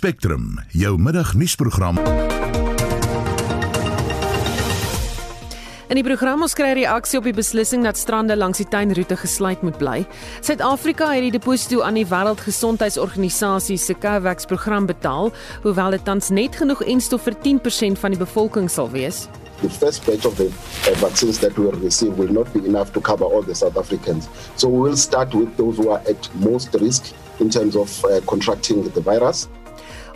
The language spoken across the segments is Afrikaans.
Spectrum, jou middagnuusprogram. In die program ons kry reaksie op die beslissing dat strande langs die tuinroete gesluit moet bly. Suid-Afrika het die deposito aan die Wêreldgesondheidsorganisasie se COVAX program betaal, hoewel dit tans net genoeg enstof vir 10% van die bevolking sal wees. the first batch of the uh, vaccines that we will receive will not be enough to cover all the South Africans. So we will start with those who are at most risk in terms of uh, contracting the virus.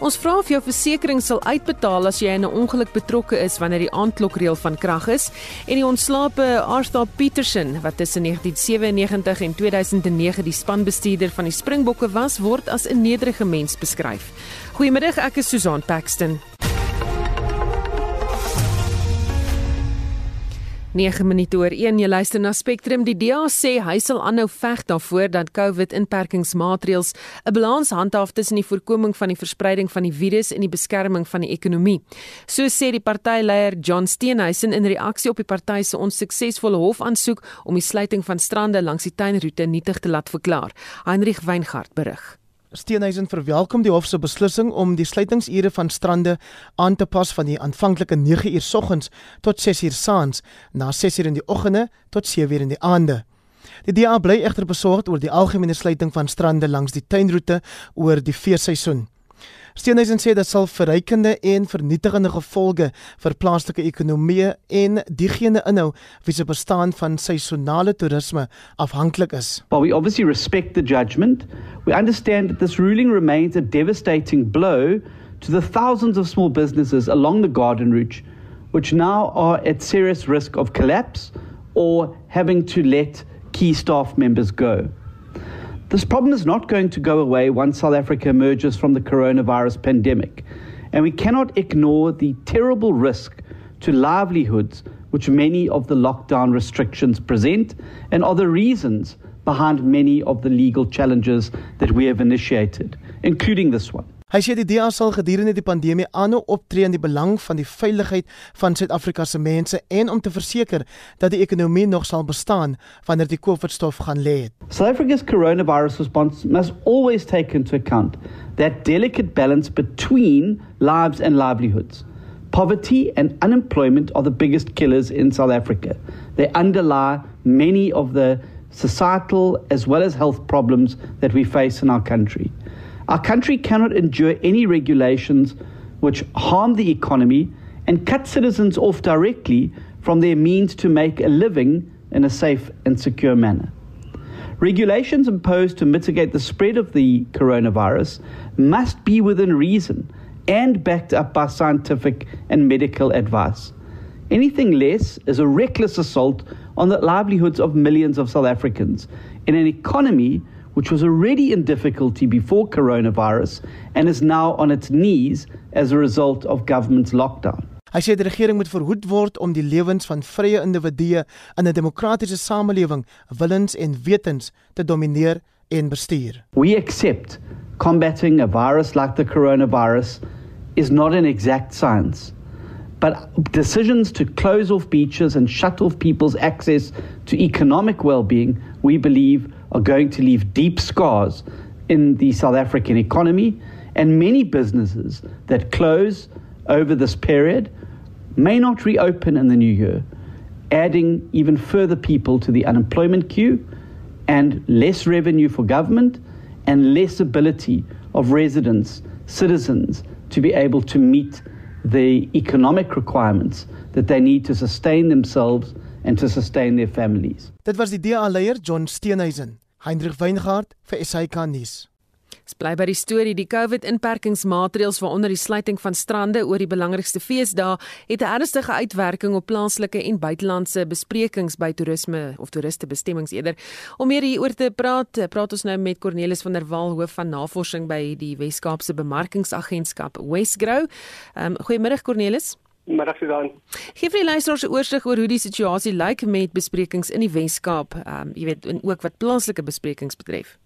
Ons vra of jou versekering sal uitbetaal as jy in 'n ongeluk betrokke is wanneer die aandklokreël van krag is en die ontslape Arthur Peterson wat tussen 1997 en 2009 die spanbestuurder van die Springbokke was word as 'n nederige mens beskryf. Goeiemiddag, ek is Susan Paxton. 9 minute oor 1 jy luister na Spectrum die DA sê hy sal aanhou veg daarvoor dat COVID inperkingsmaatreëls 'n balans handhaaf tussen die voorkoming van die verspreiding van die virus en die beskerming van die ekonomie. So sê die partyleier John Steenhuisen in reaksie op die party se onsuksesvolle hofaansoek om die sluiting van strande langs die tuinroete nietig te laat verklaar. Heinrich Weingart berig. Steenhuisen verwelkom die hof se beslissing om die sluitingsure van strande aan te pas van die aanvanklike 9 uur soggens tot 6 uur saans na 6 uur in die oggende tot 7 uur in die aande. Die DA bly egter besorgd oor die algemene sluiting van strande langs die tuinroete oor die feesseisoen. Steenhuisen sê dit sal verrykende en vernietigende gevolge vir plaaslike ekonomie en diegene inhou wie se bestaan van seisonale toerisme afhanklik is. While we obviously respect the judgment, we understand that this ruling remains a devastating blow to the thousands of small businesses along the garden route which now are at serious risk of collapse or having to let key staff members go. This problem is not going to go away once South Africa emerges from the coronavirus pandemic, and we cannot ignore the terrible risk to livelihoods which many of the lockdown restrictions present and the reasons behind many of the legal challenges that we have initiated, including this one. Hy sê die DA sal gedurende die pandemie aanhou optree in die belang van die veiligheid van Suid-Afrika se mense en om te verseker dat die ekonomie nog sal bestaan wanneer die COVID-stof gaan lê. South Africa's coronavirus response must always take into account that delicate balance between lives and livelihoods. Poverty and unemployment are the biggest killers in South Africa. They underlie many of the societal as well as health problems that we face in our country. Our country cannot endure any regulations which harm the economy and cut citizens off directly from their means to make a living in a safe and secure manner. Regulations imposed to mitigate the spread of the coronavirus must be within reason and backed up by scientific and medical advice. Anything less is a reckless assault on the livelihoods of millions of South Africans in an economy which was already in difficulty before coronavirus and is now on its knees as a result of government's lockdown. Hy sê die regering moet verhoed word om die lewens van vrye individue in 'n demokratiese samelewing willens en wetens te domineer en bestuur. We accept combating a virus like the coronavirus is not an exact science. But decisions to close off beaches and shut off people's access to economic well-being, we believe are going to leave deep scars in the South African economy, and many businesses that close over this period may not reopen in the new year, adding even further people to the unemployment queue and less revenue for government and less ability of residents, citizens, to be able to meet the economic requirements that they need to sustain themselves and to sustain their families. Dit was die DA leier John Steenhuisen. Heinrich Weingart vir SAK nuus. Bly by die storie die COVID-inperkingsmaatreëls waaronder die sluiting van strande oor die belangrikste feesdae het 'n ernstige uitwerking op plaaslike en buitelandse besprekings by toerisme of toeristebestemmings eerder. Om meer hieroor te praat, praat ons nou met Cornelis van der Walt hoof van navorsing by die Wes-Kaapse Bemarkingsagentskap Westgrow. Ehm um, goeiemôre Cornelis. Middag Susan. Gee vir die luisteraars 'n oorsig oor hoe die situasie lyk met besprekings in die Wes-Kaap, ehm um, jy weet en ook wat plaaslike besprekings betref.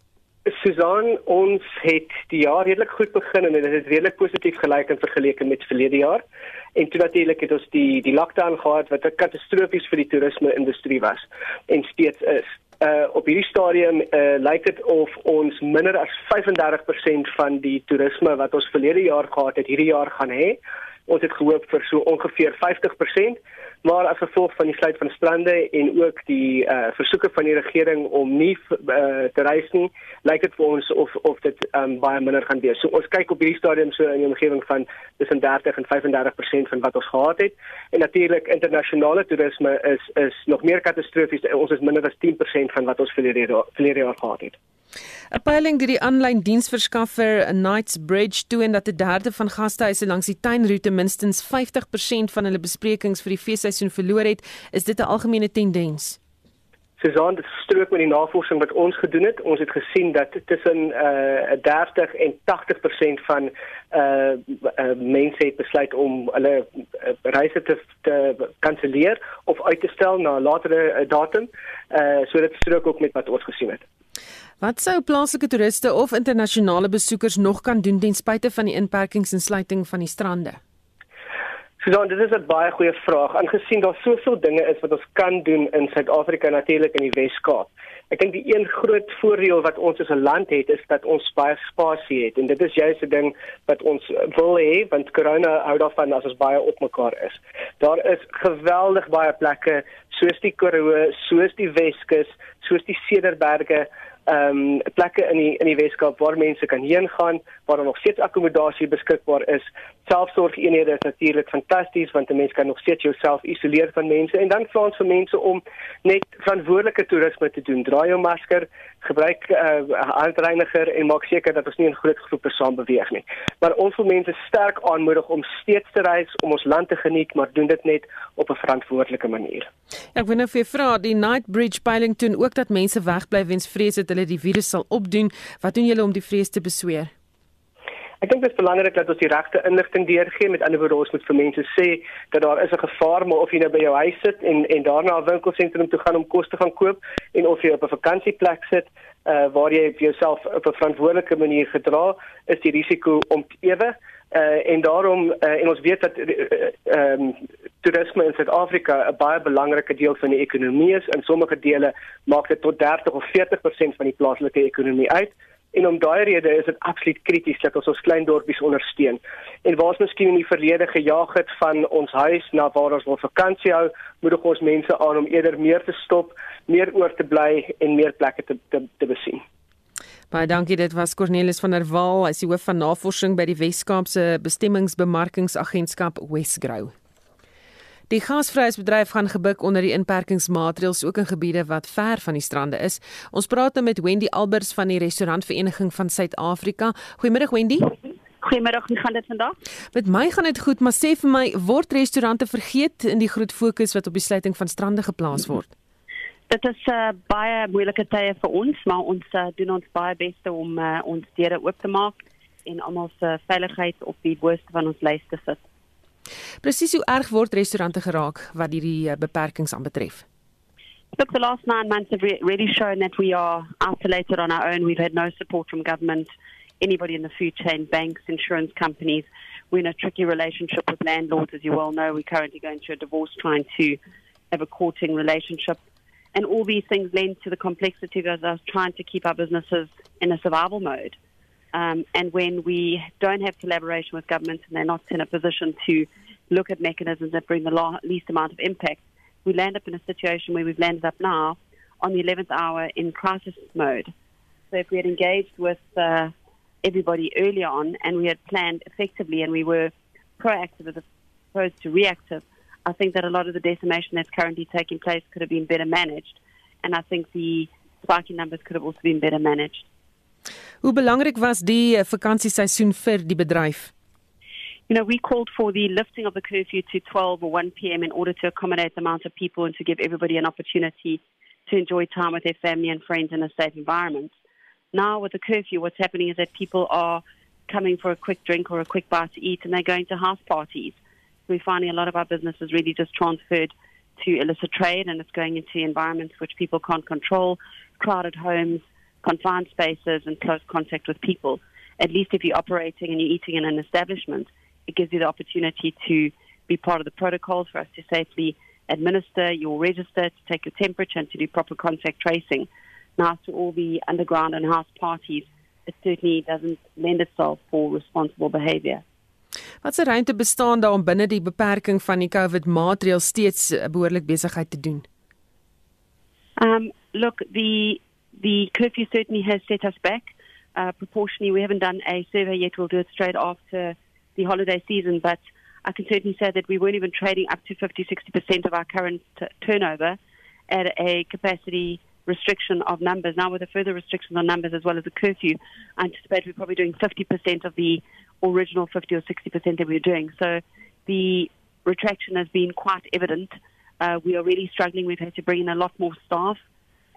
Susan, ons het die jaar redelik goed begin en dit het redelik positief gelyk in vergelyking met verlede jaar. En toe natuurlik het ons die die lockdown gehad wat 'n katastrofies vir die toerisme industrie was en steeds is. Uh op hierdie stadium uh lyk dit of ons minder as 35% van die toerisme wat ons verlede jaar gehad het, hierdie jaar gaan hê. Ons het gehoop vir so ongeveer 50% maar as gevolg van die sluit van strande en ook die uh versoeke van die regering om nie uh, te reis nie, lyk dit vir ons of of dit um baie minder gaan wees. So ons kyk op hierdie stadium so in die omgewing van tussen 30 en 35% van wat ons gehad het. En natuurlik internasionale toerisme is is nog meer katastrofies. Ons is minder as 10% van wat ons verlede jaar verlede jaar gehad het. 'n Peiling deur die aanlyn diensverskaffer Knights Bridge toon dat 'n derde van gastehuise langs die tuinroete minstens 50% van hulle besprekings vir die feesseisoen verloor het. Is dit 'n algemene tendens? Susan, dit strook met die navorsing wat ons gedoen het. Ons het gesien dat tussen uh 30 en 80% van uh, uh mense het besluit om hulle uh, reise te te kanselleer of uit te stel na 'n latere uh, datum. Uh so dit strook ook met wat ons gesien het. Wat sou plaaslike toeriste of internasionale besoekers nog kan doen ten spyte van die inperkings en sluiting van die strande? So dit is 'n baie goeie vraag. Aangesien daar soveel dinge is wat ons kan doen in Suid-Afrika natuurlik in die Wes-Kaap. Ek dink die een groot voordeel wat ons as 'n land het is dat ons baie spasie het en dit is juist 'n ding wat ons wil hê want corona hou daarvan as ons baie op mekaar is. Daar is geweldig baie plekke soos die Karoo, soos die Weskus, soos die Cederberge ehm um, plekke in die in die Weskaap waar mense kan heen gaan waar daar nog steeds akkommodasie beskikbaar is. Selfsorgeenhede is natuurlik fantasties want 'n mens kan nog steeds jouself isoleer van mense en dan vra ons vir mense om net verantwoordelike toerisme te doen. Dra jou masker, gebruik 'n uh, handreiniger en maak seker dat ons nie in groot groepe saam beweeg nie. Maar ons wil mense sterk aanmoedig om steeds te reis, om ons land te geniet, maar doen dit net op 'n verantwoordelike manier. Ek wil nou vir vra, die Night Bridge peiling toon ook dat mense wegbly weens vrees dat hulle die virus sal opdoen. Wat doen julle om die vrees te besweer? Ek dink dit is belangrik dat ons die regte inligting deurgee. Met ander woorde, ons moet vir mense sê dat daar is 'n gevaar, maar of jy nou by jou huis sit en en daarna 'n winkelsentrum toe gaan om kos te gaan koop en of jy op 'n vakansieplek sit, uh waar jy vir jouself op 'n verantwoordelike manier gedra, is die risiko om ewe uh en daarom uh, en ons weet dat ehm uh, um, toerisme in Suid-Afrika 'n baie belangrike deel van die ekonomie is. In sommige dele maak dit tot 30 of 40% van die plaaslike ekonomie uit. En om daai rede is dit absoluut krities dat ons ons klein dorpies ondersteun. En waar ons miskien in die verlede gejaag het van ons huis na waar ons wil vakansie hou, moet ons mense aan om eerder meer te stop, meer oor te bly en meer plekke te te, te besien. Baie dankie, dit was Cornelis van der Walt, hy is hoof van navorsing by die Wes-Kaapse Bestemmingsbemarkingsagentskap Wesgrow. Die gasvryheidsbedryf gaan gebuk onder die inperkingsmaatreëls ook in gebiede wat ver van die strande is. Ons praat nou met Wendy Albers van die Restaurantvereniging van Suid-Afrika. Goeiemôre Wendy. Goeiemôre, hoe gaan dit vandag? Met my gaan dit goed, maar sê vir my, word restaurante vergeet in die groot fokus wat op die sluiting van strande geplaas word? Dit is uh, baie moeilike tye vir ons, maar ons uh, doen ons baie bes om uh, ons deure oop te maak en almal se veiligheid op die booste van ons lys te sit. Presies hoe erg word restaurante geraak wat hierdie eh, beperkings aanbetref? Look, the last nine months have re really shown that we are isolated on our own. We've had no support from government, anybody in the food chain, banks, insurance companies. We're in a tricky relationship with landlords, as you well know. We're currently going through a divorce, trying to have a courting relationship. And all these things lend to the complexity of us trying to keep our businesses in a survival mode. Um, and when we don't have collaboration with government and they're not in a position to look at mechanisms that bring the least amount of impact, we land up in a situation where we've landed up now on the 11th hour in crisis mode. So if we had engaged with uh, everybody earlier on and we had planned effectively and we were proactive as opposed to reactive, I think that a lot of the decimation that's currently taking place could have been better managed. And I think the spiking numbers could have also been better managed. Hoe belangrik was die eh, vakansieseisoen vir die bedryf? You know, we called for the lifting of the curfew to 12 or 1 p.m. in order to accommodate the amount of people and to give everybody an opportunity to enjoy time with their family and friends in a safe environment. Now, with the curfew, what's happening is that people are coming for a quick drink or a quick bite to eat and they're going to house parties. We're finding a lot of our businesses really just transferred to illicit trade and it's going into environments which people can't control, crowded homes, confined spaces and close contact with people. At least if you're operating and you're eating in an establishment, it gives you the opportunity to be part of the protocols for us to safely administer, you'll register to take your temperature and to do proper contact tracing. Now, to all the underground and house parties, it certainly doesn't lend itself for responsible behavior. Wat se ruimte bestaan daar om binne die beperking van die COVID maatreëls steeds eh, behoorlik besigheid te doen? Um, look, the the curfew certainly has set us back. Uh, proportionally, we haven't done a survey yet. We'll do it straight after the holiday season, but I can certainly say that we weren't even trading up to 50, 60% of our current t- turnover at a capacity restriction of numbers. Now, with the further restrictions on numbers as well as the curfew, I anticipate we're probably doing 50% of the original 50 or 60% that we were doing. So the retraction has been quite evident. Uh, we are really struggling. We've had to bring in a lot more staff,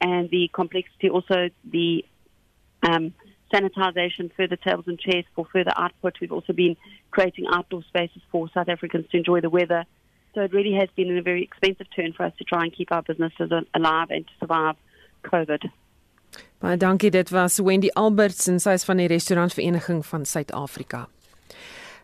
and the complexity, also the um, sanitization, further tables and chairs for further output. We've also been creating outdoor spaces for South Africans to enjoy the weather. So it really has been a very expensive turn for us to try and keep our businesses alive and to survive COVID. Baie dankie dit was Wendy Alberts en sy is van die restaurantvereniging van Suid-Afrika.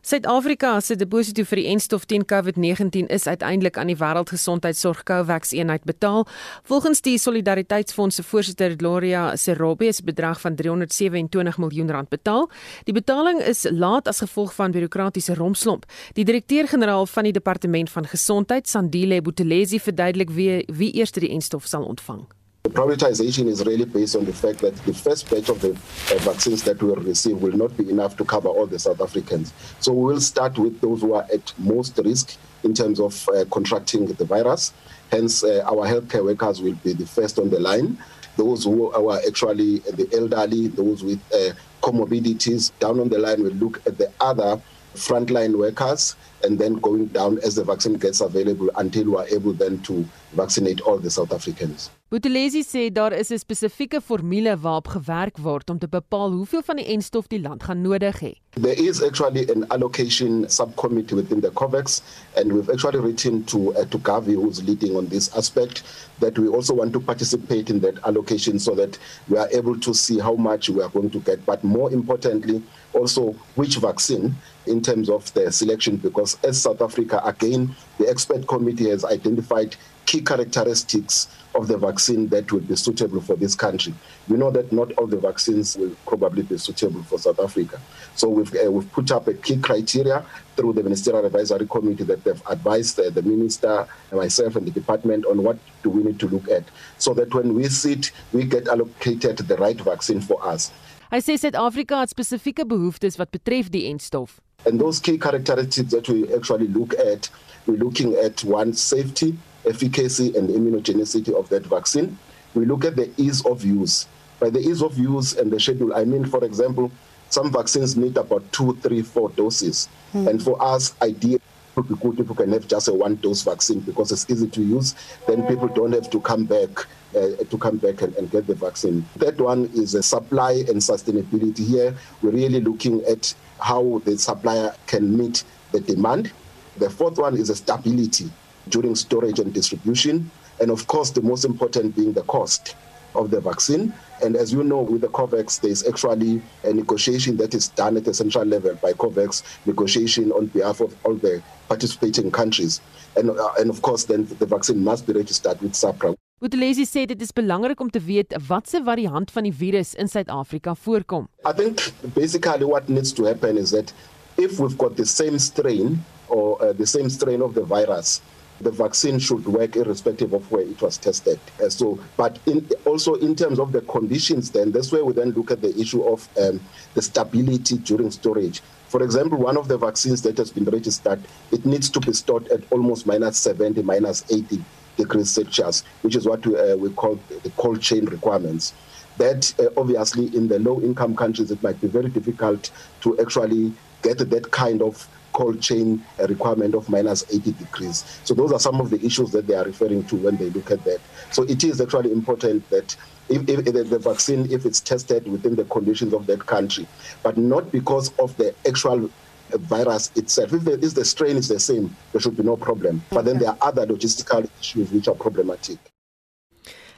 Suid-Afrika se deposito vir die enstof teen COVID-19 is uiteindelik aan die Wêreldgesondheidsorg COVAX eenheid betaal. Volgens die Solidariteitsfonds se voorsitter Gloria Serobe is 'n bedrag van 327 miljoen rand betaal. Die betaling is laat as gevolg van bureaukratiese rompslomp. Die direkteur-generaal van die Departement van Gesondheid, Sandile Buthelezi, verduidelik wie wie eers die enstof sal ontvang. The prioritization is really based on the fact that the first batch of the uh, vaccines that we will receive will not be enough to cover all the South Africans. So we will start with those who are at most risk in terms of uh, contracting the virus. Hence, uh, our healthcare workers will be the first on the line. Those who are actually the elderly, those with uh, comorbidities, down on the line, we'll look at the other frontline workers and then going down as the vaccine gets available until we are able then to vaccinate all the South Africans. Buthelezi sê daar is 'n spesifieke formule waarop gewerk word om te bepaal hoeveel van die enstof die land gaan nodig hê. There is actually an allocation subcommittee within the COVAX and we've actually written to uh, to Gavi who's leading on this aspect that we also want to participate in that allocation so that we are able to see how much we are going to get but more importantly also which vaccine in terms of the selection because as South Africa again the expert committee has identified key characteristics of the vaccine that would be suitable for this country. We know that not all the vaccines will probably be suitable for South Africa. So we've, uh, we've put up a key criteria through the Ministerial Advisory Committee that they've advised uh, the Minister, and myself and the department on what do we need to look at so that when we sit, we get allocated the right vaccine for us. Hy sê Suid-Afrika het spesifieke behoeftes wat betref die enstof. And those key characteristics that we actually look at, we're looking at one safety, efficacy and immunogenicity of that vaccine. We look at the ease of use. By the ease of use and the schedule, I mean, for example, some vaccines need about two, three, four doses. Mm. And for us, ideally, would be good if we can have just a one dose vaccine because it's easy to use. Then people don't have to come back. Uh, to come back and, and get the vaccine. That one is a supply and sustainability. Here, we're really looking at how the supplier can meet the demand. The fourth one is a stability during storage and distribution. And of course, the most important being the cost of the vaccine. And as you know, with the COVAX, there's actually a negotiation that is done at the central level by COVAX, negotiation on behalf of all the participating countries. And, uh, and of course, then the vaccine must be registered with SAPRA. Buthelezi sê dit is belangrik om te weet watse variant van die virus in Suid-Afrika voorkom. I think basically what needs to happen is that if we've got the same strain or uh, the same strain of the virus, the vaccine should work irrespective of where it was tested. Uh, so, but in, also in terms of the conditions, then that's where we then look at the issue of um, the stability during storage. For example, one of the vaccines that has been registered, it needs to be stored at almost minus 70, minus 80 degrees Celsius, which is what we, uh, we call the cold chain requirements. That uh, obviously in the low income countries, it might be very difficult to actually get that kind of cold chain requirement of minus 80 degrees. So those are some of the issues that they are referring to when they look at that. So it is actually important that if, if, if the vaccine, if it's tested within the conditions of that country, but not because of the actual virus itself. If the, if the strain is the same, there should be no problem. But then there are other logistical issues which are problematic.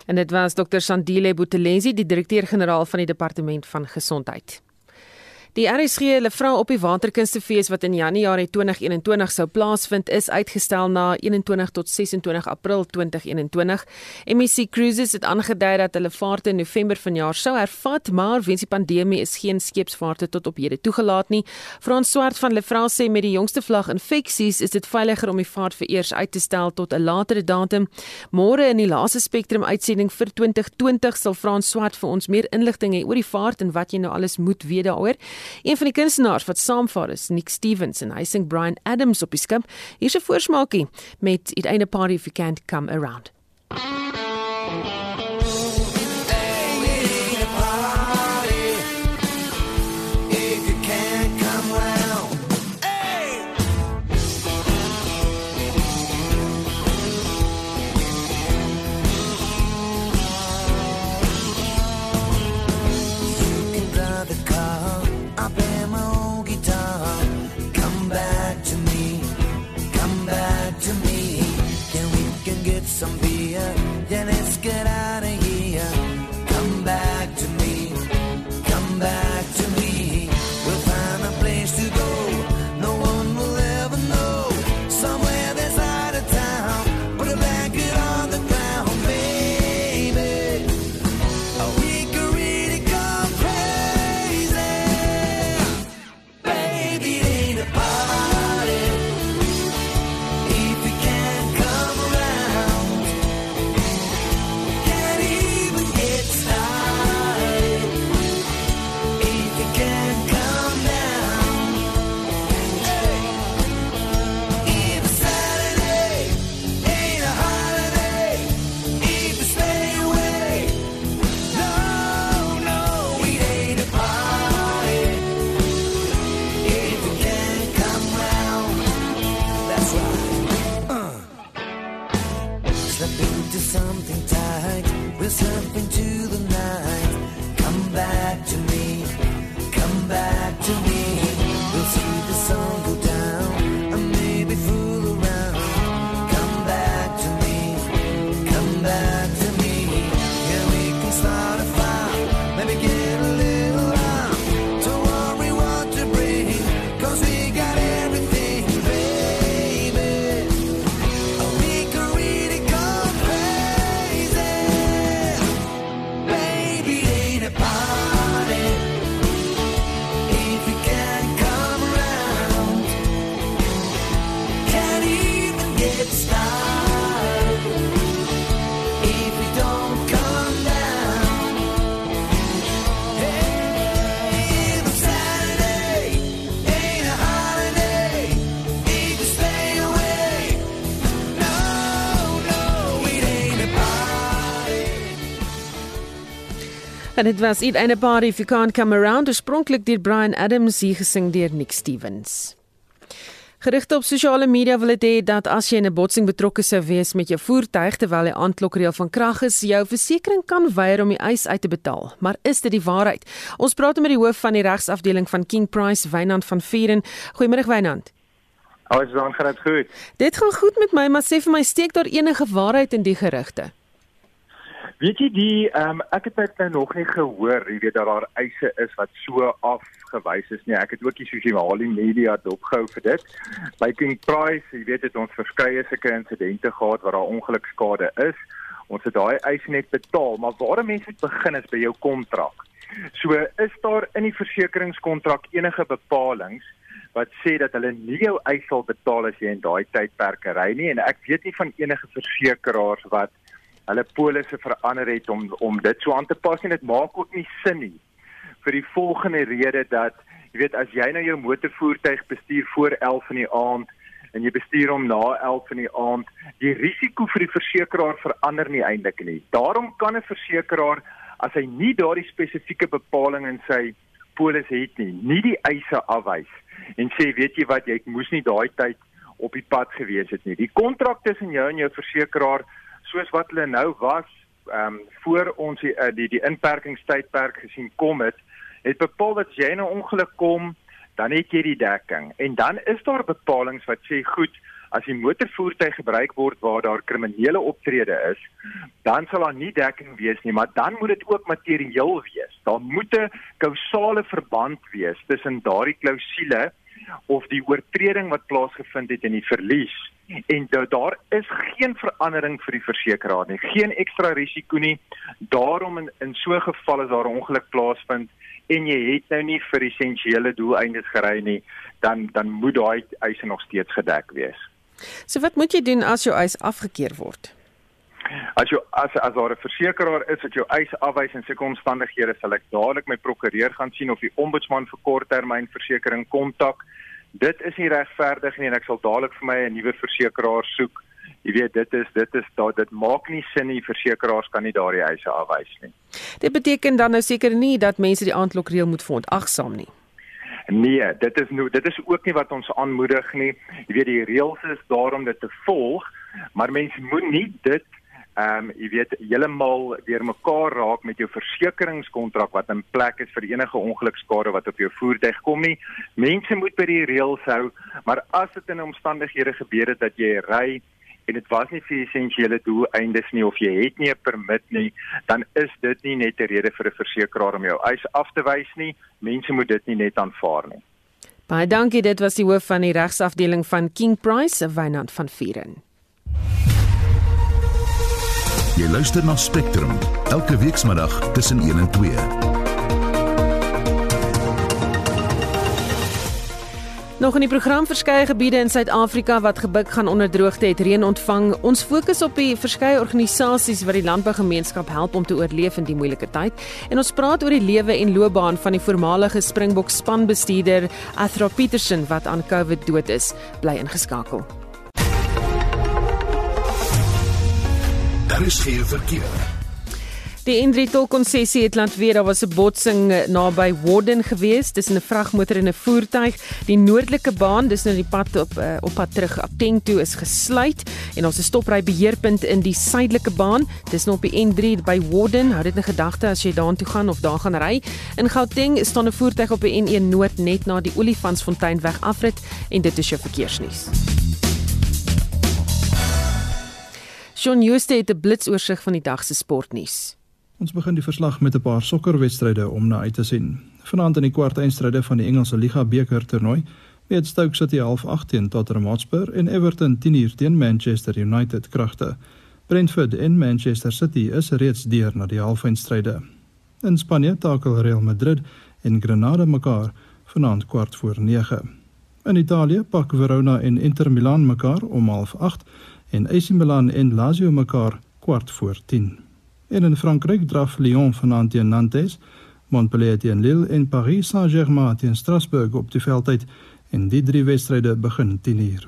En dit was Dr. Sandile Buthelezi, die direkteur-generaal van die Departement van Gesondheid. Die RSG Levrou op die Waterkunstefees wat in Januarie 2021 sou plaasvind is uitgestel na 21 tot 26 April 2021. MEC Cruises het aangedui dat hulle vaarte in November vanjaar sou hervat, maar weens die pandemie is geen skeepsvaarte tot op hede toegelaat nie. Frans Swart van Levrou sê met die jongste vlag infeksies is dit veiliger om die vaart vereers uit te stel tot 'n latere datum. Môre in die laaste Spectrum uitsending vir 2020 sal Frans Swart vir ons meer inligting hê oor die vaart en wat jy nou alles moet weet daaroor. Een van die kunstenaars wat saamvaar is Nick Stevens en hy sing Brian Adams op die skip. Hier's 'n voorsmaakie met It Ain't a Party If You Can't Come Around. Tight. We'll En dit was Eat and a Party If You Can't Come Around, oorspronklik deur Brian Adams, hier gesing deur Nick Stevens. Gerigte op sosiale media wil dit hê dat as jy in 'n botsing betrokke sou wees met jou voertuig terwyl die aandklokreël van krag is, jou versekerings kan weier om die eis uit te betaal. Maar is dit die waarheid? Ons praat met die hoof van die regsafdeling van King Price, Wynand van Vieren. Goeiemôre Wynand. Alles dan gaan dit goed. Dit gaan goed met my, maar sê vir my, steek daar enige waarheid in die gerugte? Weet jy die ehm um, ek het net nou nog nie gehoor, jy weet dat daar eise is wat so afgewys is nie. Ek het ook die sosiale media dopgehou vir dit. By King Price, jy weet het ons verskeie sulke insidente gehad waar daar ongelukskade is. Ons het daai eise net betaal, maar waar mense begin is by jou kontrak. So is daar in die versekeringskontrak enige bepalinge wat sê dat hulle nie jou eis sal betaal as jy in daai tydperke ry nie en ek weet nie van enige versekeraars wat hulle polisse verander het om om dit so aan te pas en dit maak ook nie sin nie vir die volgende rede dat jy weet as jy nou jou motorvoertuig bestuur voor 11 in die aand en jy bestuur hom na 11 in die aand die risiko vir die versekeraar verander nie eintlik nie. Daarom kan 'n versekeraar as hy nie daardie spesifieke bepaling in sy polis het nie nie die eise afwys en sê weet jy wat jy moes nie daai tyd op die pad gewees het nie. Die kontrak tussen jou en jou versekeraar soos wat hulle nou was ehm um, voor ons die die, die inperkingstydperk gesien kom het het bepaal dat jy in 'n ongeluk kom dan het jy die dekking en dan is daar bepalinge wat sê goed as die motorvoertuig gebruik word waar daar kriminele optrede is, dan sal daar nie dekking wees nie, maar dan moet dit ook materieel wees. Daar moet 'n kausale verband wees tussen daardie klousule of die oortreding wat plaasgevind het en die verlies en da daar is geen verandering vir die versekeraar nie, geen ekstra risiko nie. Daarom in in so 'n geval as daar 'n ongeluk plaasvind en jy het nou nie vir essensiële doeleindes gery nie, dan dan moet daai eise nog steeds gedek wees. So wat moet jy doen as jou eis afgekeur word? As jou as as daar 'n versekeraar is wat jou eis afwys in sulke omstandighede, sal ek dadelik my prokureur gaan sien of die ombudsman vir korttermynversekering kontak. Dit is nie regverdig nie en ek sal dadelik vir my 'n nuwe versekeraar soek. Jy weet dit is dit is daar dit maak nie sin nie versekeraars kan nie daardie eise afwys nie. Dit beteken dan nou seker nie dat mense die aandklokreël moet verontagsaam nie. Nee, dit is nou dit is ook nie wat ons aanmoedig nie. Jy weet die reëls is daar om dit te volg, maar mense moet nie dit ehm um, jy weet heeltemal deurmekaar raak met jou versekeringskontrak wat in plek is vir enige ongelukskade wat op jou voertuig kom nie. Mense moet by die reëls hou, maar as dit in omstandighede gebeur het dat jy ry en dit was nie vir essensiële doeleindes nie of jy het nie 'n permit nie, dan is dit nie net 'n rede vir 'n versekeraar om jou eis af te wys nie. Mense moet dit nie net aanvaar nie. Baie dankie, dit was die hoof van die regsafdeling van King Price, Wynand van Vieren. Jy luister na Spectrum elke weekmiddag tussen 1 en 2. Nog in die program verskeie gebiede in Suid-Afrika wat gebuk gaan onder droogte het reën ontvang. Ons fokus op die verskeie organisasies wat die landbougemeenskap help om te oorleef in die moeilike tyd. En ons praat oor die lewe en loopbaan van die voormalige Springbok spanbestuurder Athra Petersen wat aan COVID dood is. Bly ingeskakel. Geen verkeer. Die N3 tolkonsessie het land weer daar was 'n botsing eh, naby Warden gewees tussen 'n vragmotor en 'n voertuig. Die noordelike baan, dis nou die pad op uh, op pad terug Apteng toe is gesluit en ons 'n stopry beheerpunt in die suidelike baan. Dis nou op die N3 by Warden. Hou dit in gedagte as jy daartoe gaan of daar gaan ry. In Gauteng staan 'n voertuig op die N1 Noord net na die Olifantsfonteinweg afrit en dit is jou verkeersnuus. Shaun Jooste het 'n blitsoorsig van die dag se sportnuus. Ons begin die verslag met 'n paar sokkerwedstryde om na uit te sien. Vanaand in die kwart eindstryde van die Engelse Liga beker toernooi, weet Stoke City half 8 teen Tottenham Hotspur en Everton 10uur teen Manchester United kragte. Brentford en Manchester City is reeds deur na die halfeindstryde. In Spanje takel Real Madrid en Granada mekaar vanaand kwart voor 9. In Italië pak Verona en Inter Milan mekaar om half 8 en AC Milan en Lazio mekaar kwart voor 10. En in Frankryk draf Lyon vanaand teen Nantes, Montpellier teen Lille en Paris Saint-Germain teen Strasbourg op die veldtyd en die drie wedstryde begin 10uur.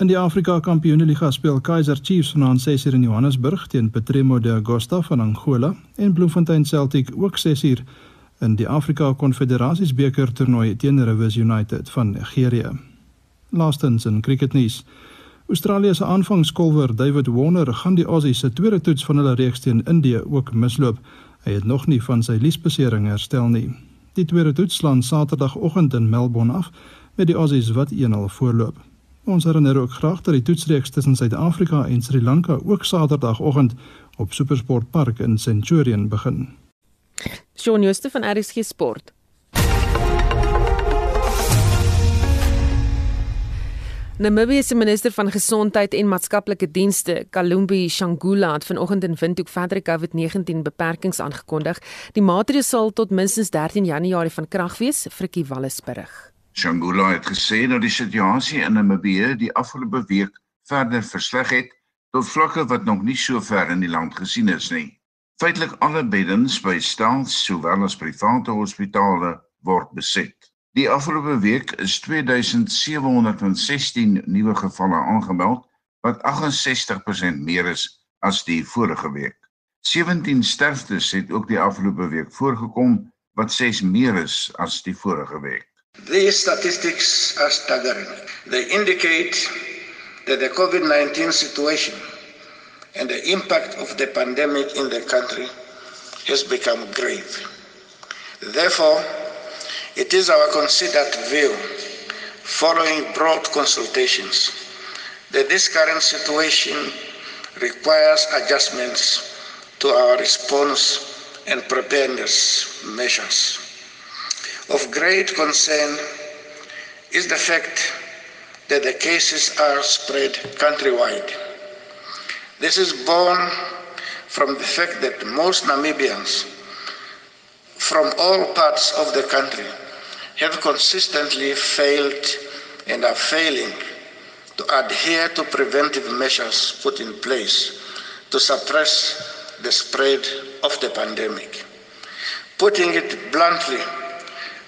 In die Afrika Kampioenligga speel Kaizer Chiefs vanaand 6uur in Johannesburg teen Petremo de Agosta van Angola en Bloemfontein Celtic ook 6uur in die Afrika Konfederasies beker toernooi teen Rivers United van Nigerië. Laastens in cricketnuus. Australië se aanvangskolwer David Warner gaan die Aussies se tweede toets van hulle reeks teen Indië ook misloop. Hy het nog nie van sy liesbesering herstel nie. Die tweede toets slaan Saterdagoggend in Melbourne af met die Aussies wat 1-0 voorloop. Ons herinner ook graag dat die toetsreeks tussen Suid-Afrika en Sri Lanka ook Saterdagoggend op Supersport Park in Centurion begin. Shaun Jooste van RSG Sport. Namibië se minister van gesondheid en maatskaplike dienste, Kalumbi Shangula, het vanoggend in Windhoek verdere COVID-19 beperkings aangekondig. Die maatreëls sal tot minstens 13 Januarie van krag wees, Frikkie Wallis berig. Shangula het gesê dat die situasie in Namibië die afgelope week verder versleg het tot vlakke wat nog nie so ver in die land gesien is nie. Feitelik alle beddens by staats sowel as private hospitale word beset. Die afgelope week is 2716 nuwe gevalle aangemeld wat 68% meer is as die vorige week. 17 sterftes het ook die afgelope week voorgekom wat 6 meer is as die vorige week. These statistics are staggering. They indicate that the COVID 19 situation and the impact of the pandemic in the country has become grave. Therefore, it is our considered view, following broad consultations, that this current situation requires adjustments to our response and preparedness measures. Of great concern is the fact that the cases are spread countrywide. This is born from the fact that most Namibians from all parts of the country have consistently failed and are failing to adhere to preventive measures put in place to suppress the spread of the pandemic. Putting it bluntly,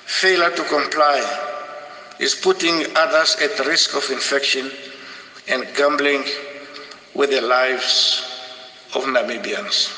failure to comply is putting others at risk of infection and gambling with the lives of Namibians.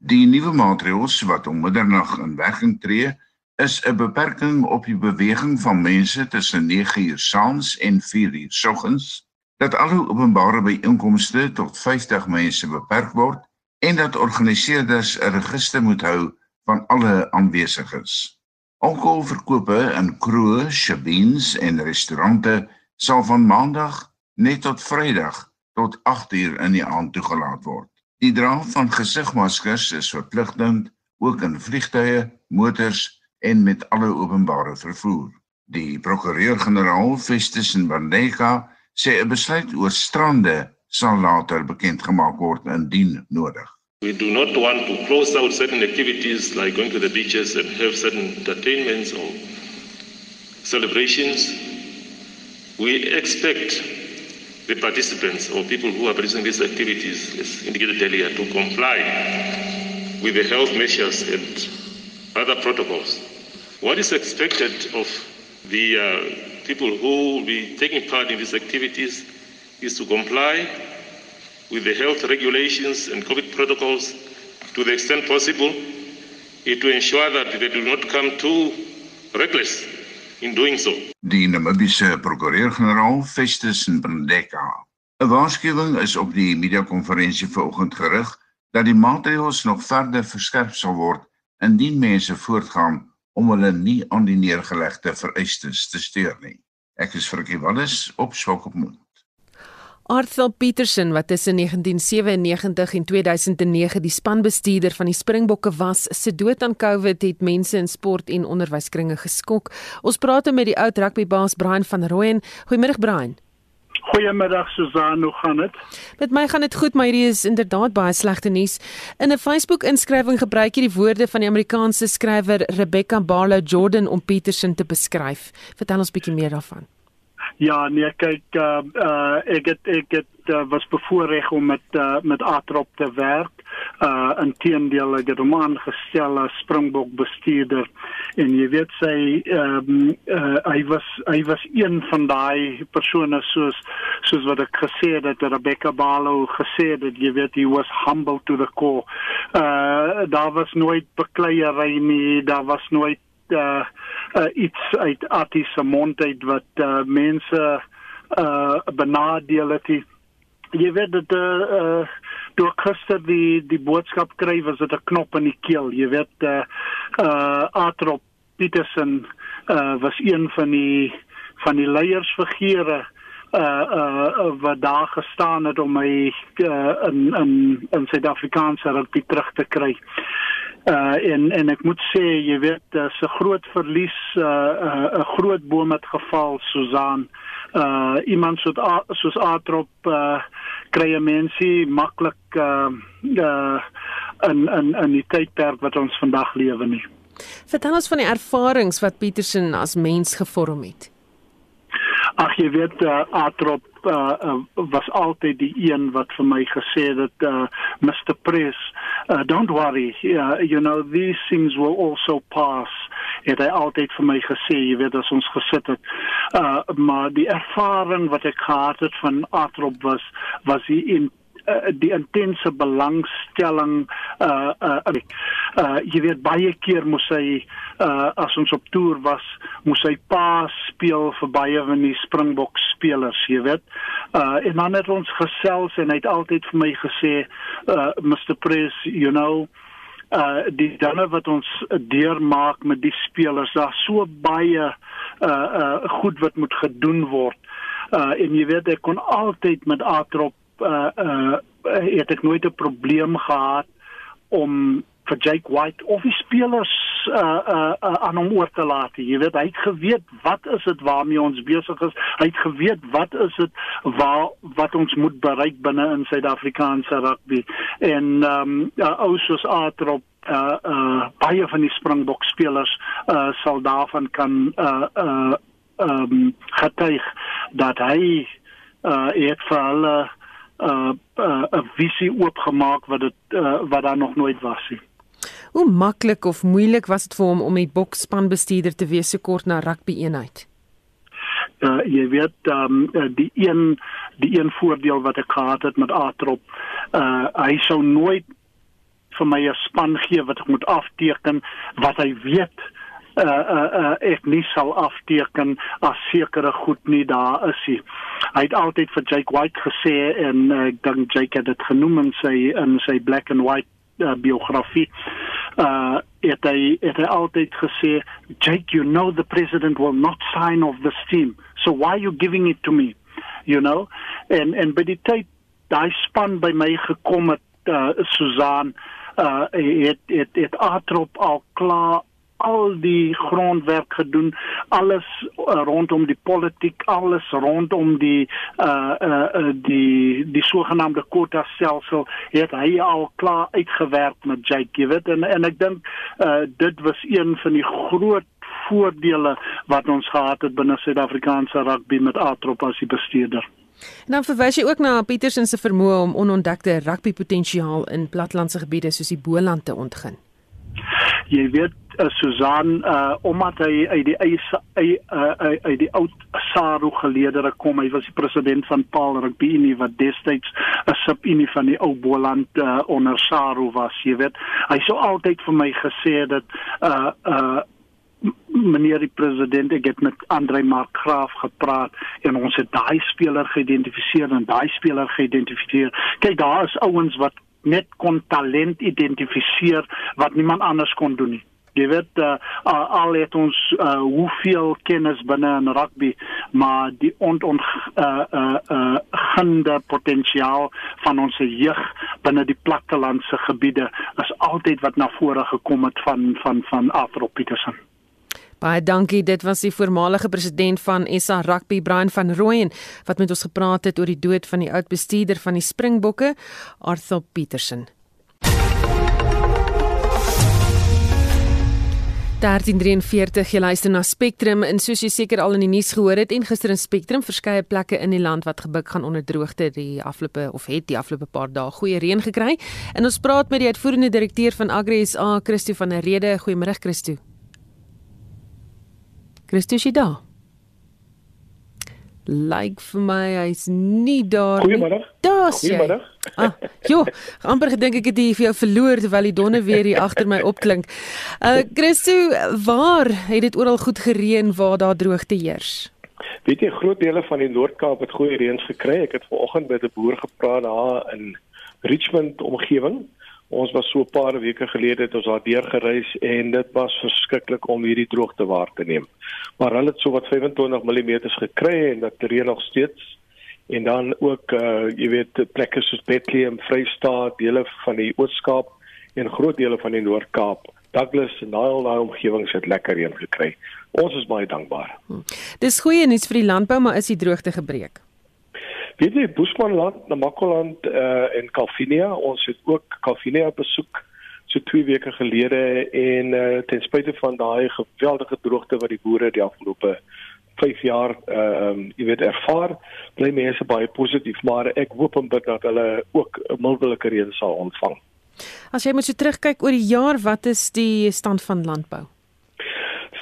Die nuwe maatreëls wat om middernag in werking tree, is 'n beperking op die beweging van mense tussen 9 uur saans en 4 uur soggens, dat alle openbare byeenkomste tot 50 mense beperk word en dat organiseerders 'n register moet hou van alle aanwesiges. Alkoholverkope in kroë, shebeens en restaurante sal van maandag net tot Vrydag tot 8 uur in die aand toegelaat word. Die dra van gesigmaskers is verpligtend ook in vliegtye, motors en met alle openbare vervoer. Die prokureur-generaal Festus Mbandeka sê 'n besluit oor strande sal later bekend gemaak word indien nodig. We do not want to close out certain activities like going to the beaches and have certain entertainments or celebrations. We expect the participants or people who are participating in these activities, as indicated earlier, to comply with the health measures and other protocols. What is expected of the uh, people who will be taking part in these activities is to comply with the health regulations and COVID protocols to the extent possible, eh, to ensure that they do not come too reckless in doing so. Die Namibiese prokureur-generaal Festus Mbandeka. 'n Waarskuwing is op die media-konferensie vanoggend gerig dat die maatreëls nog verder verskerp sal word indien mense voortgaan om hulle nie aan die neergelegde vereistes te steur nie. Ek is Frikkie Wallis op Swakopmund. Arthur Peterson wat tussen 1997 en 2009 die spanbestuurder van die Springbokke was, se dood aan COVID het mense in sport en onderwyskringe geskok. Ons praat met die oud rugbybaas Brian van Rooyen. Goeiemôre Brian. Goeiemiddag Susan, hoe gaan dit? Met my gaan dit goed, maar hierdie is inderdaad baie slegte nuus. In 'n Facebook-inskrywing gebruik jy die woorde van die Amerikaanse skrywer Rebecca Barlow Jordan om Peterson te beskryf. Vertel ons bietjie meer daarvan. Ja, nee, kyk, uh, uh ek het ek het uh, was bevoorreg om met uh, met Atrop te werk. Uh inteendeel ek het hom aangestel as Springbok bestuurder en jy weet sy ehm um, uh, hy was hy was een van daai persone soos soos wat ek gesê het dat Rebecca Barlow gesê het dat jy weet he was humble to the core. Uh daar was nooit bekleierery nie, daar was nooit uh, uh iets uit Attie se mond uit wat uh mense uh benadeel het. Jy weet dat uh, uh toe gister die die boodskap kry was dit 'n knop in die keel. Jy weet uh uh Atrop Peterson uh was een van die van die leiersfigure uh uh wat daar gestaan het om my uh, in in in Suid-Afrikaanse rugby terug te kry. Uh en en ek moet sê jy weet dis 'n groot verlies uh 'n uh, groot boom het geval Susan. Uh iemand soos A, soos Atrop uh kry 'n mensie maklik uh uh in in in die tydperk wat ons vandag lewe nie. Vertel ons van die ervarings wat Peterson as mens gevorm het. Ag jy weet uh, Atrop uh, uh, was altyd die een wat vir my gesê het uh, Mr Press uh, don't worry uh, you know these things will also pass het hy altyd vir my gesê jy weet as ons gesit het. Uh, maar die ervaring wat ek gehad het van Atrop was was die in uh, die intense belangstelling uh uh, uh jy weet baie keer moes hy uh as ons op toer was moes hy pa speel vir baie van die Springbok spelers jy weet. Uh en dan het ons gesels en hy het altyd vir my gesê uh Mr Press you know uh die dinge wat ons deurmaak met die spelers daar so baie uh uh goed wat moet gedoen word. Uh en jy weet ek kon altyd met Atrop uh uh het ek nooit 'n probleem gehad om vir Jake White of die spelers uh uh, uh aan hom oor te laat. Jy weet hy het geweet wat is dit waarmee ons besig is. Hy het geweet wat is dit waar wat ons moet bereik binne in Suid-Afrikaanse rugby. En ehm um, uh, ou soos Atrop uh uh baie van die Springbok spelers uh sal daarvan kan uh uh ehm um, getuig dat hy uh het vir hulle uh 'n uh, visie oopgemaak wat dit uh, wat daar nog nooit was nie. Hoe maklik of moeilik was dit vir hom om die boksspanbestuurder te wees so kort na rugby eenheid? Uh, jy weet um, die een die een voordeel wat ek gehad het met Atrop uh hy sou nooit vir my 'n span gee wat ek moet afteken wat hy weet uh uh, uh ek nie sal afteken as sekere goed nie daar is nie. Hy het altyd vir Jake White gesê en uh, ek dink Jake het dit genoem in sy in sy black and white uh, biografie. Uh het hy het hy altyd gesê Jake you know the president will not sign off this team. So why are you giving it to me? You know? En en by die tyd daai span by my gekom het uh Susan uh het het het Atrop al klaar al die grondwerk gedoen alles uh, rondom die politiek alles rondom die uh uh, uh die die sogenaamde quota stelsel het hy al klaar uitgewerk met Jake Givet en en ek dink uh dit was een van die groot voordele wat ons gehad het binne Suid-Afrikaanse rugby met Atrop as die bestuurder. En dan verwys jy ook na Petersen se vermoë om onontdekte rugbypotensiaal in platlandse gebiede soos die Boland te ontgin. Jy weet uh, Susan uh omdat hy uit die uit uh, uit die oud Saru geleedere kom, hy was die president van Paul Rugby Unie wat destyds 'n sub-unie van die ou Boland uh, onder Saru was, jy weet. Hy sou altyd vir my gesê dat uh uh meneer die president ek het met Andre Markgraaf gepraat en ons het daai speler geïdentifiseer en daai speler geïdentifiseer. Kyk, daar is ouens wat net kon talent identifiseer wat niemand anders kon doen nie. Jy weet uh, al het ons uh, hoeveel kennis binne in rugby, maar die ont ont uh uh, uh ginde potensiaal van ons jeug binne die plattelandse gebiede is altyd wat na vore gekom het van van van Afro Petersen. Baie dankie. Dit was die voormalige president van SA Rugby, Brian van Rooyen, wat met ons gepraat het oor die dood van die oud bestuurder van die Springbokke, Arthur Petersen. 1343 jy luister na Spectrum en soos jy seker al in die nuus gehoor het en gister in Spectrum verskeie plekke in die land wat gebuk gaan onder droogte die afgelope of het die afgelope paar dae goeie reën gekry. En ons praat met die uitvoerende direkteur van Agri SA, Christo van der Rede. Goeiemôre Christo. Christo is daar? Lyk vir my hy's nie daar nie. Goeiemôre. Daar's jy. Goeiemôre. Ah, jo, amper gedink ek het hier vir jou verloor terwyl die donne weer hier agter my opklink. Uh Christo, waar het dit oral goed gereën waar daar droogte heers? Weet jy groot dele van die Noord-Kaap het goeie reën gekry. Ek het vanoggend met 'n boer gepraat daar in Richmond omgewing. Ons was so 'n paar weke gelede het ons daar deur gereis en dit was verskriklik om hierdie droogte waar te neem. Maar hulle het so wat 25 mm gekry en dit reën nog steeds. En dan ook uh jy weet plekke soos Bethlehem, Vrystaat, dele van die Oos-Kaap en groot dele van die Noord-Kaap. Douglas en daai daai omgewings het lekker reën gekry. Ons is baie dankbaar. Dis goeie nuus vir die landbou, maar is die droogte gebreek? Weet jy Bushmanland, Namakoland uh en Calvinia, ons het ook Calvinia besoek so 2 weke gelede en uh ten spyte van daai geweldige droogte wat die boere die afgelope 5 jaar uh um jy weet ervaar, bly mense baie positief, maar ek hoop en bid dat hulle ook 'n mildelike reën sal ontvang. As jy moet so terugkyk oor die jaar, wat is die stand van landbou?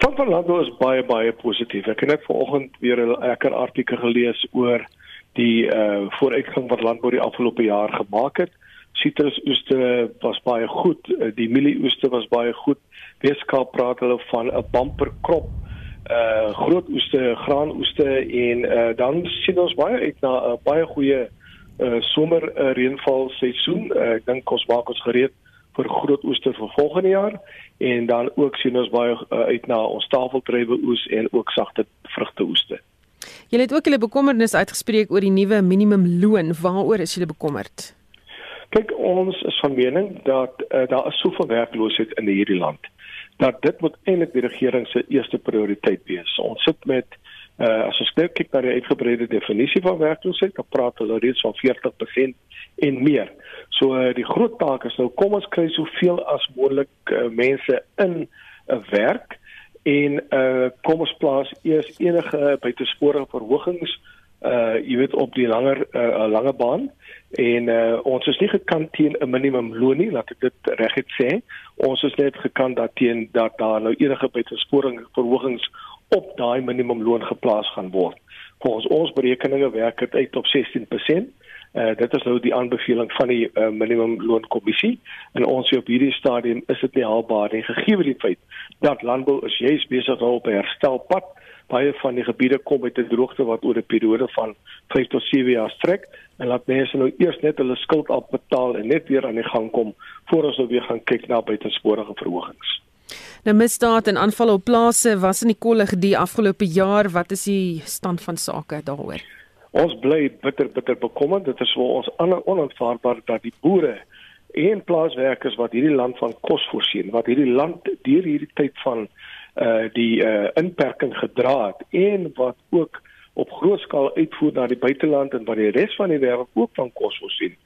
Stand van landbou is baie baie positief. Ek het net vanoggend weer 'n lekker artikel gelees oor die uh vooruitgang wat landbou die afgelope jaar gemaak het. Sitrusoeste was baie goed, uh, die mielieoeste was baie goed. Weskaap praat hulle van 'n bumper krop. Uh groot oeste, graanoeste en uh dan sien ons baie uit na 'n uh, baie goeie uh somer uh, reënval seisoen. Uh, ek dink ons maak ons gereed vir groot oeste vir volgende jaar en dan ook sien ons baie uh, uit na ons tafeltrywe oes en ook sagte vrugte oeste. Julle het ook julle bekommernis uitgespreek oor die nuwe minimumloon. Waaroor is julle bekommerd? Kyk, ons is van mening dat uh, daar is soveel werkloosheid in hierdie land dat dit moet eintlik die regering se eerste prioriteit wees. Ons sit met uh, as ons nou kyk na die uitgebreide definisie van werkloosheid, dan praat hulle reeds van 40% en meer. So uh, die groot taak is nou kom ons kry soveel as moontlik uh, mense in 'n uh, werk en uh kom ons plaas eers enige buitesporige verhogings uh jy weet op die langer uh lange baan. En uh ons is nie gekant teen 'n minimumloon nie laat ek dit reguit sê. Ons is net gekant daarteen dat daar nou enige buitesporing verhogings op daai minimumloon geplaas gaan word. Volgens ons berekeninge werk dit uit op 16% Uh, dit is nou die aanbeveling van die uh, minimumloonkommissie en ons sê op hierdie stadium is dit nie haalbaar nie gegee die feit dat landbou is juis besig op 'n herstelpad baie van die gebiede kom met 'n droogte wat oor 'n periode van 5 tot 7 jaar strek en laat mense nou eers net hulle skuld afbetaal en net weer aan die gang kom voor ons nou weer gaan kyk na buitensporige verhogings. Nou misdaad en aanvalle op plase was in die kollig die afgelope jaar. Wat is die stand van sake daaroor? Ons bly bitter bitter bekommerd. Dit is vir ons onaanvaarbaar dat die boere en plaaswerkers wat hierdie land van kos voorsien, wat hierdie land deur hierdie tyd van uh die uh inperking gedra het en wat ook op groot skaal uitvoer na die buiteland en wat die res van die wêreld ook van kos voorsien,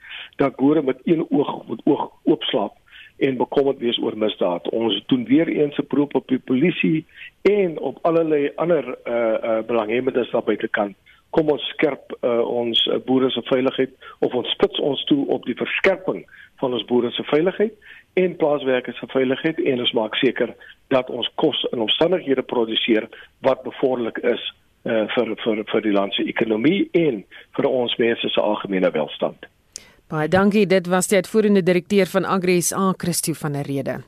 dat boere met een oog met oog oopslaap en bekommerd wees oor misdaad. Ons doen weer eens 'n beroep op die polisie en op allerlei ander uh uh belanghebbendes daar buitekant kom ons skerp uh, ons uh, boere se veiligheid of ons spits ons toe op die verskerping van ons boere se veiligheid en plaaswerkers se veiligheid en ons maak seker dat ons kos in omstandighede produseer wat bevorderlik is uh, vir vir vir die land se ekonomie en vir ons mense se algemene welstand. Baie dankie. Dit was die uitvoerende direkteur van Agri SA, Christo van der Rede.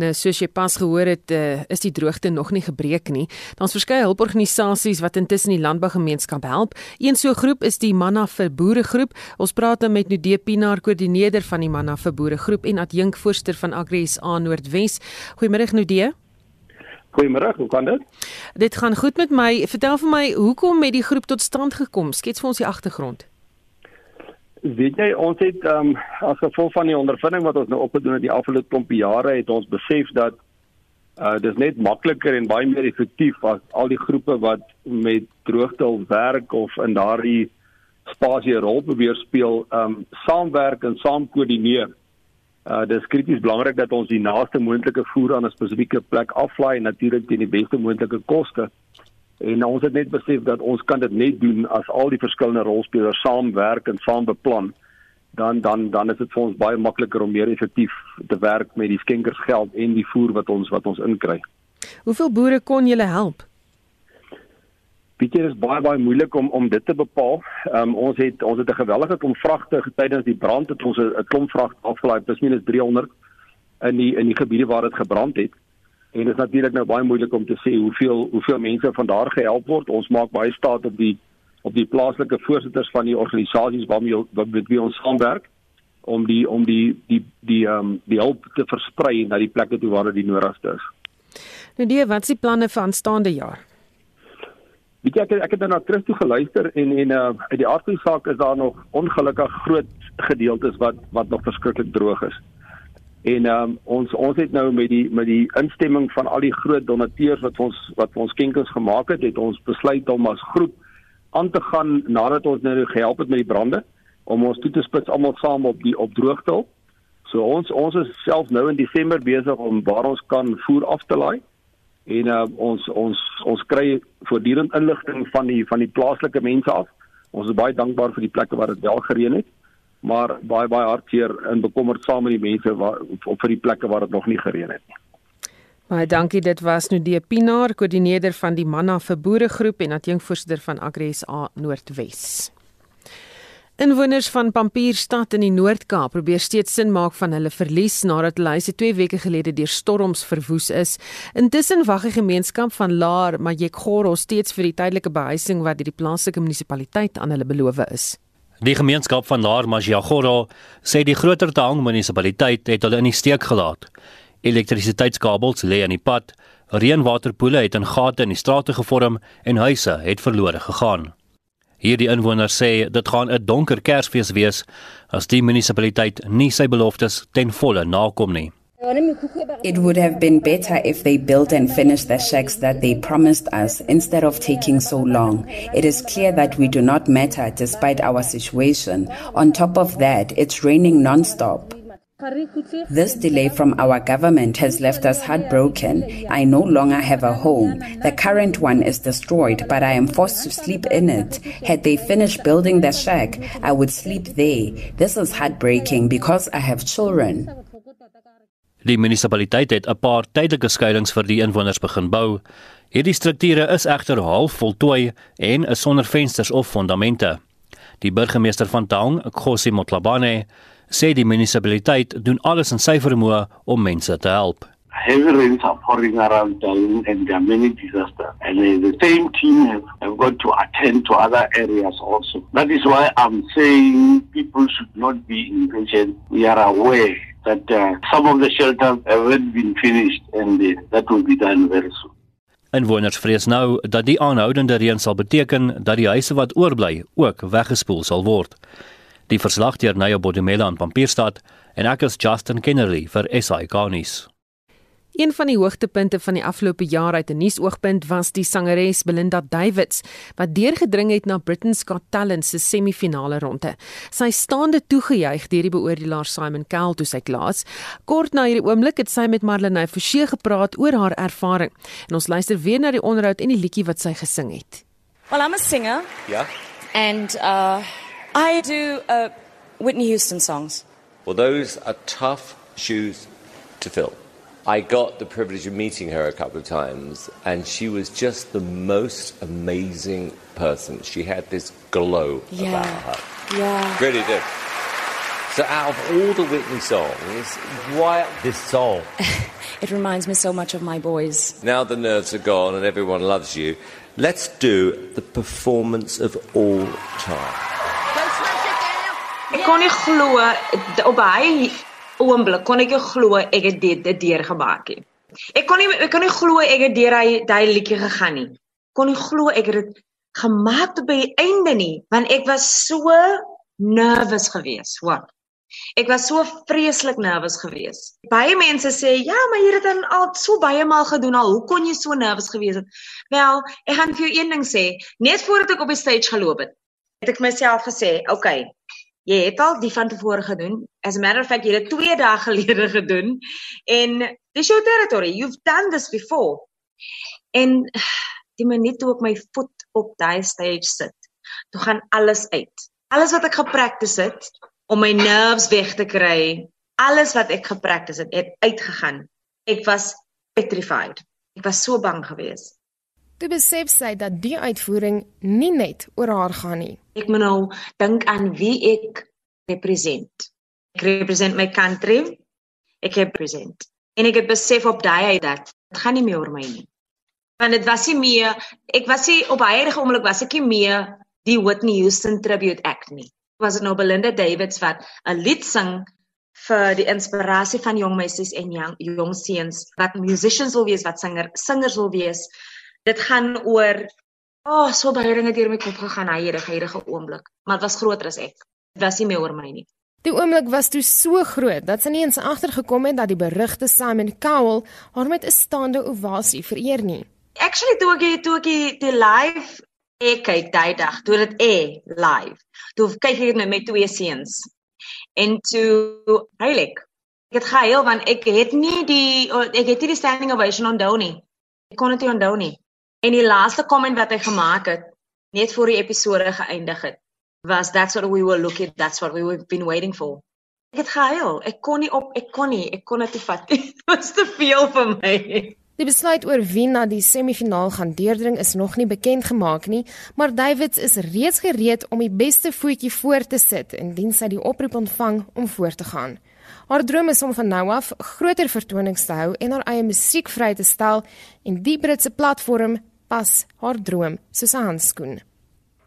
Nou soos jy pas gehoor het, uh, is die droogte nog nie gebreek nie. Daar's verskeie hulporganisasies wat intussen die landbougemeenskap help. Een so groep is die Manna vir Boere groep. Ons praat nou met Nudee Pinaar, koördineerder van die Manna vir Boere groep en adjunkvoorsitter van Agri SA Noordwes. Goeiemôre Nudee. Goeiemôre, hoe kan dit? Dit gaan goed met my. Vertel vir my, hoekom het die groep tot stand gekom? Skets vir ons die agtergrond. Weet jy, ons het ehm um, as gevolg van die ondervinding wat ons nou opgedoen het die afgelope klompie jare, het ons besef dat uh dis net makliker en baie meer effektief as al die groepe wat met droogte of werk of in daardie spasie rol probeer speel, ehm um, saamwerk en saam koördineer. Uh dis krities belangrik dat ons die naaste moontlike voer aan 'n spesifieke plek aflaai en natuurlik teen die beste moontlike koste. En ons het net besef dat ons kan dit net doen as al die verskillende rolspelers saamwerk en saam beplan. Dan dan dan is dit vir ons baie makliker om meer effektief te werk met die skenkersgeld en die voer wat ons wat ons inkry. Hoeveel boere kon julle help? Dit is baie baie moeilik om om dit te bepaal. Um, ons het ons het 'n gewellige klomp vragte tydens die brand het ons 'n klomp vragte afgelaai plus minus 300 in die in die gebiede waar dit gebrand het. En dit is natuurlik nou baie moeilik om te sê hoeveel hoeveel mense van daar gehelp word. Ons maak baie staat op die op die plaaslike voorsitters van die organisasies waarmee wat met wie ons saamwerk om die om die die die ehm um, die hulp te versprei na die plekke toe waar dit die nodigste is. Nou die wat die planne vir aanstaande jaar? Weet jy ek ek het nou na Christo geluister en en uh uit die aard van die saak is daar nog ongelukkig groot gedeeltes wat wat nog verskriklik droog is. En um, ons ons het nou met die met die instemming van al die groot donateurs wat ons wat ons skenkings gemaak het, het ons besluit om as groep aan te gaan nadat ons nou gehelp het met die brande om ons toe te spits almal saam op die op droogte. So ons ons is self nou in Desember besig om waar ons kan voer af te laai en uh, ons ons ons kry voortdurend inligting van die van die plaaslike mense af. Ons is baie dankbaar vir die plekke waar dit wel gereën het, maar baie baie hartseer en bekommerd saam met die mense waar op vir die plekke waar dit nog nie gereën het nie. Baie dankie. Dit was nou die Pinaar, koördineerder van die Manna vir Boere groep en adjunkvoorsitter van Agri SA Noordwes. Inwoners van Pampierstad in die Noord-Kaap probeer steeds sin maak van hulle verlies nadat hulle huise 2 weke gelede deur storms verwoes is. Intussen wag die gemeenskap van Laar Majekgoro steeds vir die tydelike behuising wat deur die plaaslike munisipaliteit aan hulle beloof is. Die gemeenskap van Laar Majekgoro sê die groter Taung munisipaliteit het hulle in die steek gelaat. Elektrisiteitskabels lê aan die pad, Reënwaterpoele het in gate in die strate gevorm en huise het verlore gegaan. Hierdie inwoners sê dit gaan 'n donker Kersfees wees as die munisipaliteit nie sy beloftes ten volle nakom nie. It would have been better if they built and finished the shacks that they promised us instead of taking so long. It is clear that we do not matter despite our situation. On top of that, it's raining non-stop. This delay from our government has left us heartbroken. I no longer have a home. The current one is destroyed, but I am forced to sleep in it. Had they finished building the shack, I would sleep there. This is heartbreaking because I have children. Die munisipaliteit het 'n paar tydelike skuilings vir die inwoners begin bou. Hierdie strukture is egter half voltooi en is sonder vensters of fondamente. Die burgemeester van Taung, Khosi Motlabane, sê die munisipaliteit doen alles in sy vermoë om mense te help. heavy rains are pouring around town and there are many disasters. And uh, the same team have, have got to attend to other areas also. That is why I'm saying people should not be impatient. We are aware that uh, some of the shelters haven't been finished and uh, that will be done very soon. Inwoners vrees nou dat die aanhoudende reën sal beteken dat die huise wat oorbly ook weggespoel sal word. Die verslag deur Naya Bodumela aan Pampierstad en ek is Justin Kennerly vir SI Garnis. Een van die hoogtepunte van die afgelope jaar uit 'n nuusoogpunt was die sangeres Belinda Davids wat deurgedring het na Britain's Got Talent se semifinale ronde. Sy staande toegejuig deur die beoordelaar Simon Cowell toe sy klaas. Kort na hierdie oomblik het sy met Marlene Forsie gepraat oor haar ervaring. En ons luister weer na die onderhoud en die liedjie wat sy gesing het. Well, I'm a singer Yeah. and uh, I do uh, Whitney Houston songs. Well, those are tough shoes to fill. I got the privilege of meeting her a couple of times, and she was just the most amazing person. She had this glow about Yeah. her. Yeah. Really did. So, out of all the Whitney songs, why this song? It reminds me so much of my boys. Now the nerves are gone and everyone loves you. Let's do the performance of all time. Ek kon nie glo d- op baie oomblik kon ek nie glo ek het dit dit deurgemaak nie. Ek kon nie ek kon nie glo ek het deur hy daai liedjie gegaan nie. Kon nie glo ek het dit gemaak tot by die einde nie, want ek was so nervous geweest, hoor. Ek was so vreeslik nervous geweest. Baie mense sê, "Ja, maar jy het dit al so baie maal gedoen al. Hoe kon jy so nervous gewees het?" Wel, ek gaan vir jou een ding sê. Net voordat ek op die stage geloop het, het ek myself gesê, "Oké, okay, jy het al die van tevore gedoen. As a matter of fact, jy het dit 2 dae gelede gedoen en dis jou territory. You've done this before." En die minuut toe ek my voet op daai stage sit, toe gaan alles uit. Alles wat ek gepractice het om my nerves weg te kry, alles wat ek gepractice het, het uitgegaan. Ek was petrified. Ek was so bang geweest. Toe besef sy dat die uitvoering nie net oor haar gaan nie. Ek moet nou dink aan wie ek represent. Ek represent my country. Ek represent. En ek het besef op daai uit dat dit gaan nie meer oor my nie. Want dit was nie meer ek was nie op huidige oomblik was ek nie meer die Whitney Houston tribute act nie. Was dit nou Belinda Davids wat 'n lied sing vir die inspirasie van jong meisies en jong, jong seuns wat musicians wil wees, wat singer singers wil wees. Dit gaan oor oh, so baie dinge deur my kop gegaan hy hierdie huidige oomblik, maar dit was groter as ek. Dit was nie meer oor my nie. Die oomblik was toe so groot dat sy nie eens agtergekom het dat die berugte Simon Cowell haar met 'n staande ovasie vereer nie. Actually toe ek toe ek die, die live ek kyk daai dag, toe dit e live. Toe kyk ek met my twee seuns. En toe heilig. Ek het gehuil want ek het nie die ek het nie die standing ovation onthou nie. Ek kon dit nie onthou nie. En die laaste comment wat hy gemaak het net voor die episode geëindig het, was that's what we were looking that's what we were been waiting for. Ek het gehuil. Ek kon nie op ek kon nie, ek kon dit nie vat nie. Dit was te veel vir my. Die besluit oor wie na die semifinaal gaan deurdring is nog nie bekend gemaak nie, maar Davids is reeds gereed om die beste voetjie voor te sit indien sy die oproep ontvang om voor te gaan. Haar droom is om van nou af groter vertonings te hou en haar eie musiek vry te stel en die Britse platform pas haar droom soos 'n handskoen.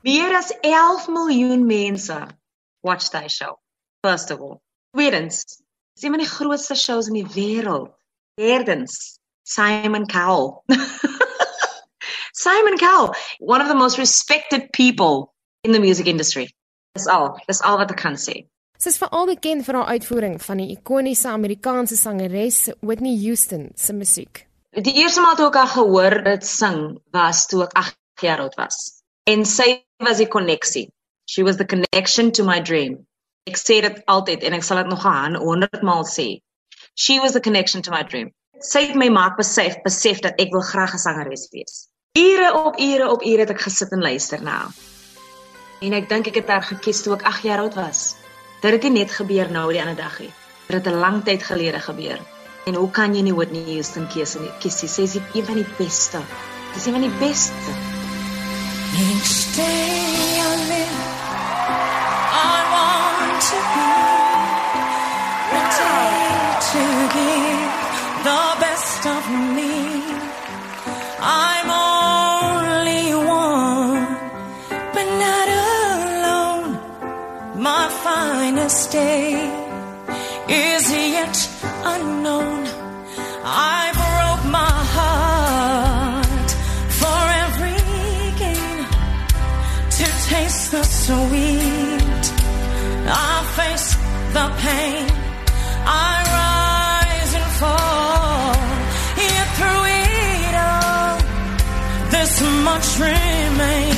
Meer as 11 miljoen mense watch daai show. First of all. Tweedens, dis een van die grootste shows in die wêreld. Derdens, Simon Cowell. Simon Cowell, one of the most respected people in the music industry. Dis al, dis al wat ek kan sê. Sy is veral bekend vir haar uitvoering van die ikoniese Amerikaanse sangeres Whitney Houston se musiek. Die eerste maal toe ek haar gehoor dit sing was toe ek 8 jaar oud was. En sy was die koneksie. She was the connection to my dream. Ek sê dit altyd en ek sal dit nog aan 100 maal sê. She was the connection to my dream. Sy het my maak besef besef dat ek wil graag 'n sangeres wees. Ure op ure op ure het ek gesit en luister na haar. En ek dink ek het haar gekies toe ek 8 jaar oud was. Dit het nie net gebeur nou die ander dag nie. Dit het 'n lang tyd gelede gebeur. En hoe kan jy nie Whitney Houston kies nie? Kies sy is een van die beste. Die beste. Each day I live, I want to be ready to give the best of me. I'm only one, but not alone. My finest day is yet unknown. I broke my heart for every gain to taste the sweet. I face the pain. I rise and fall. Yet through it all, this much remains.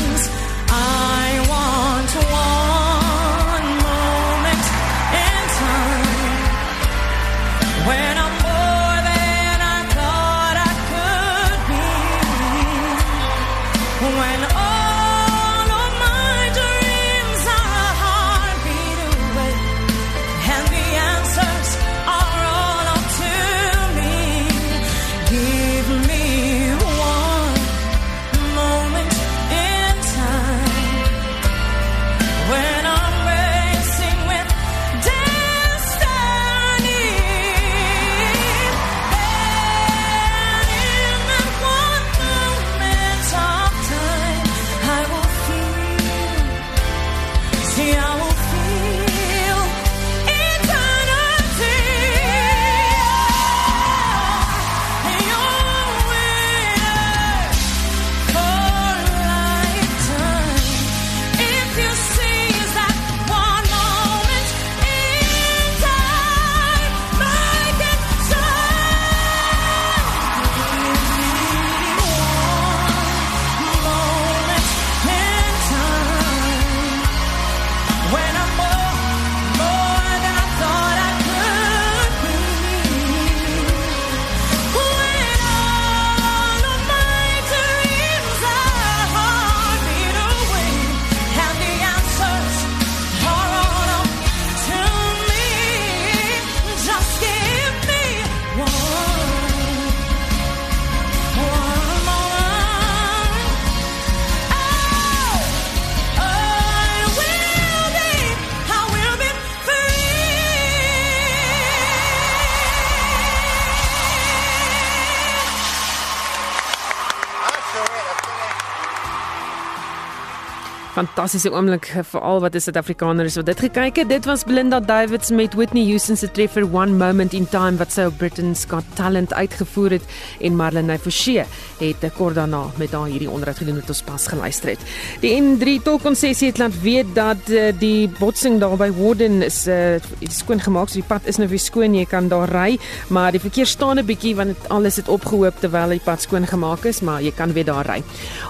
Fantastiese oomblik vir al wat 'n Suid-Afrikaner is wat dit gekyk het. Dit was Belinda Davids met Whitney Houston se treffer One Moment in Time wat sy op Britain's Got Talent uitgevoer het en Marlene Forsie het kort daarna met haar hierdie onderhoud gedoen wat ons pas geluister het. Die N3 tolkonssessie het laat weet dat uh, die botsing daar by Warden is uh, skoon gemaak, so die pad is nou weer skoon, jy kan daar ry, maar die verkeer staan 'n bietjie want het, alles het opgehoop terwyl die pad skoon gemaak is, maar jy kan weer daar ry.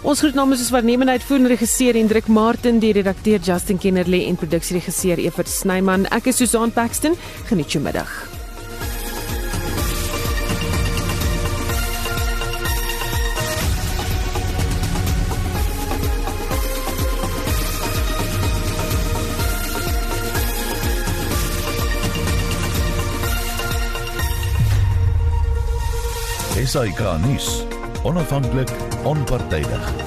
Ons groet namens ons waarnemende uitvoerende regisseur Hendrik Martin, die redakteur Justin Kennerley en produksieregisseur Evert Snyman. Ek is Susan Paxton. Geniet jou middag. SAK nuus. Onafhanklik, onpartydig.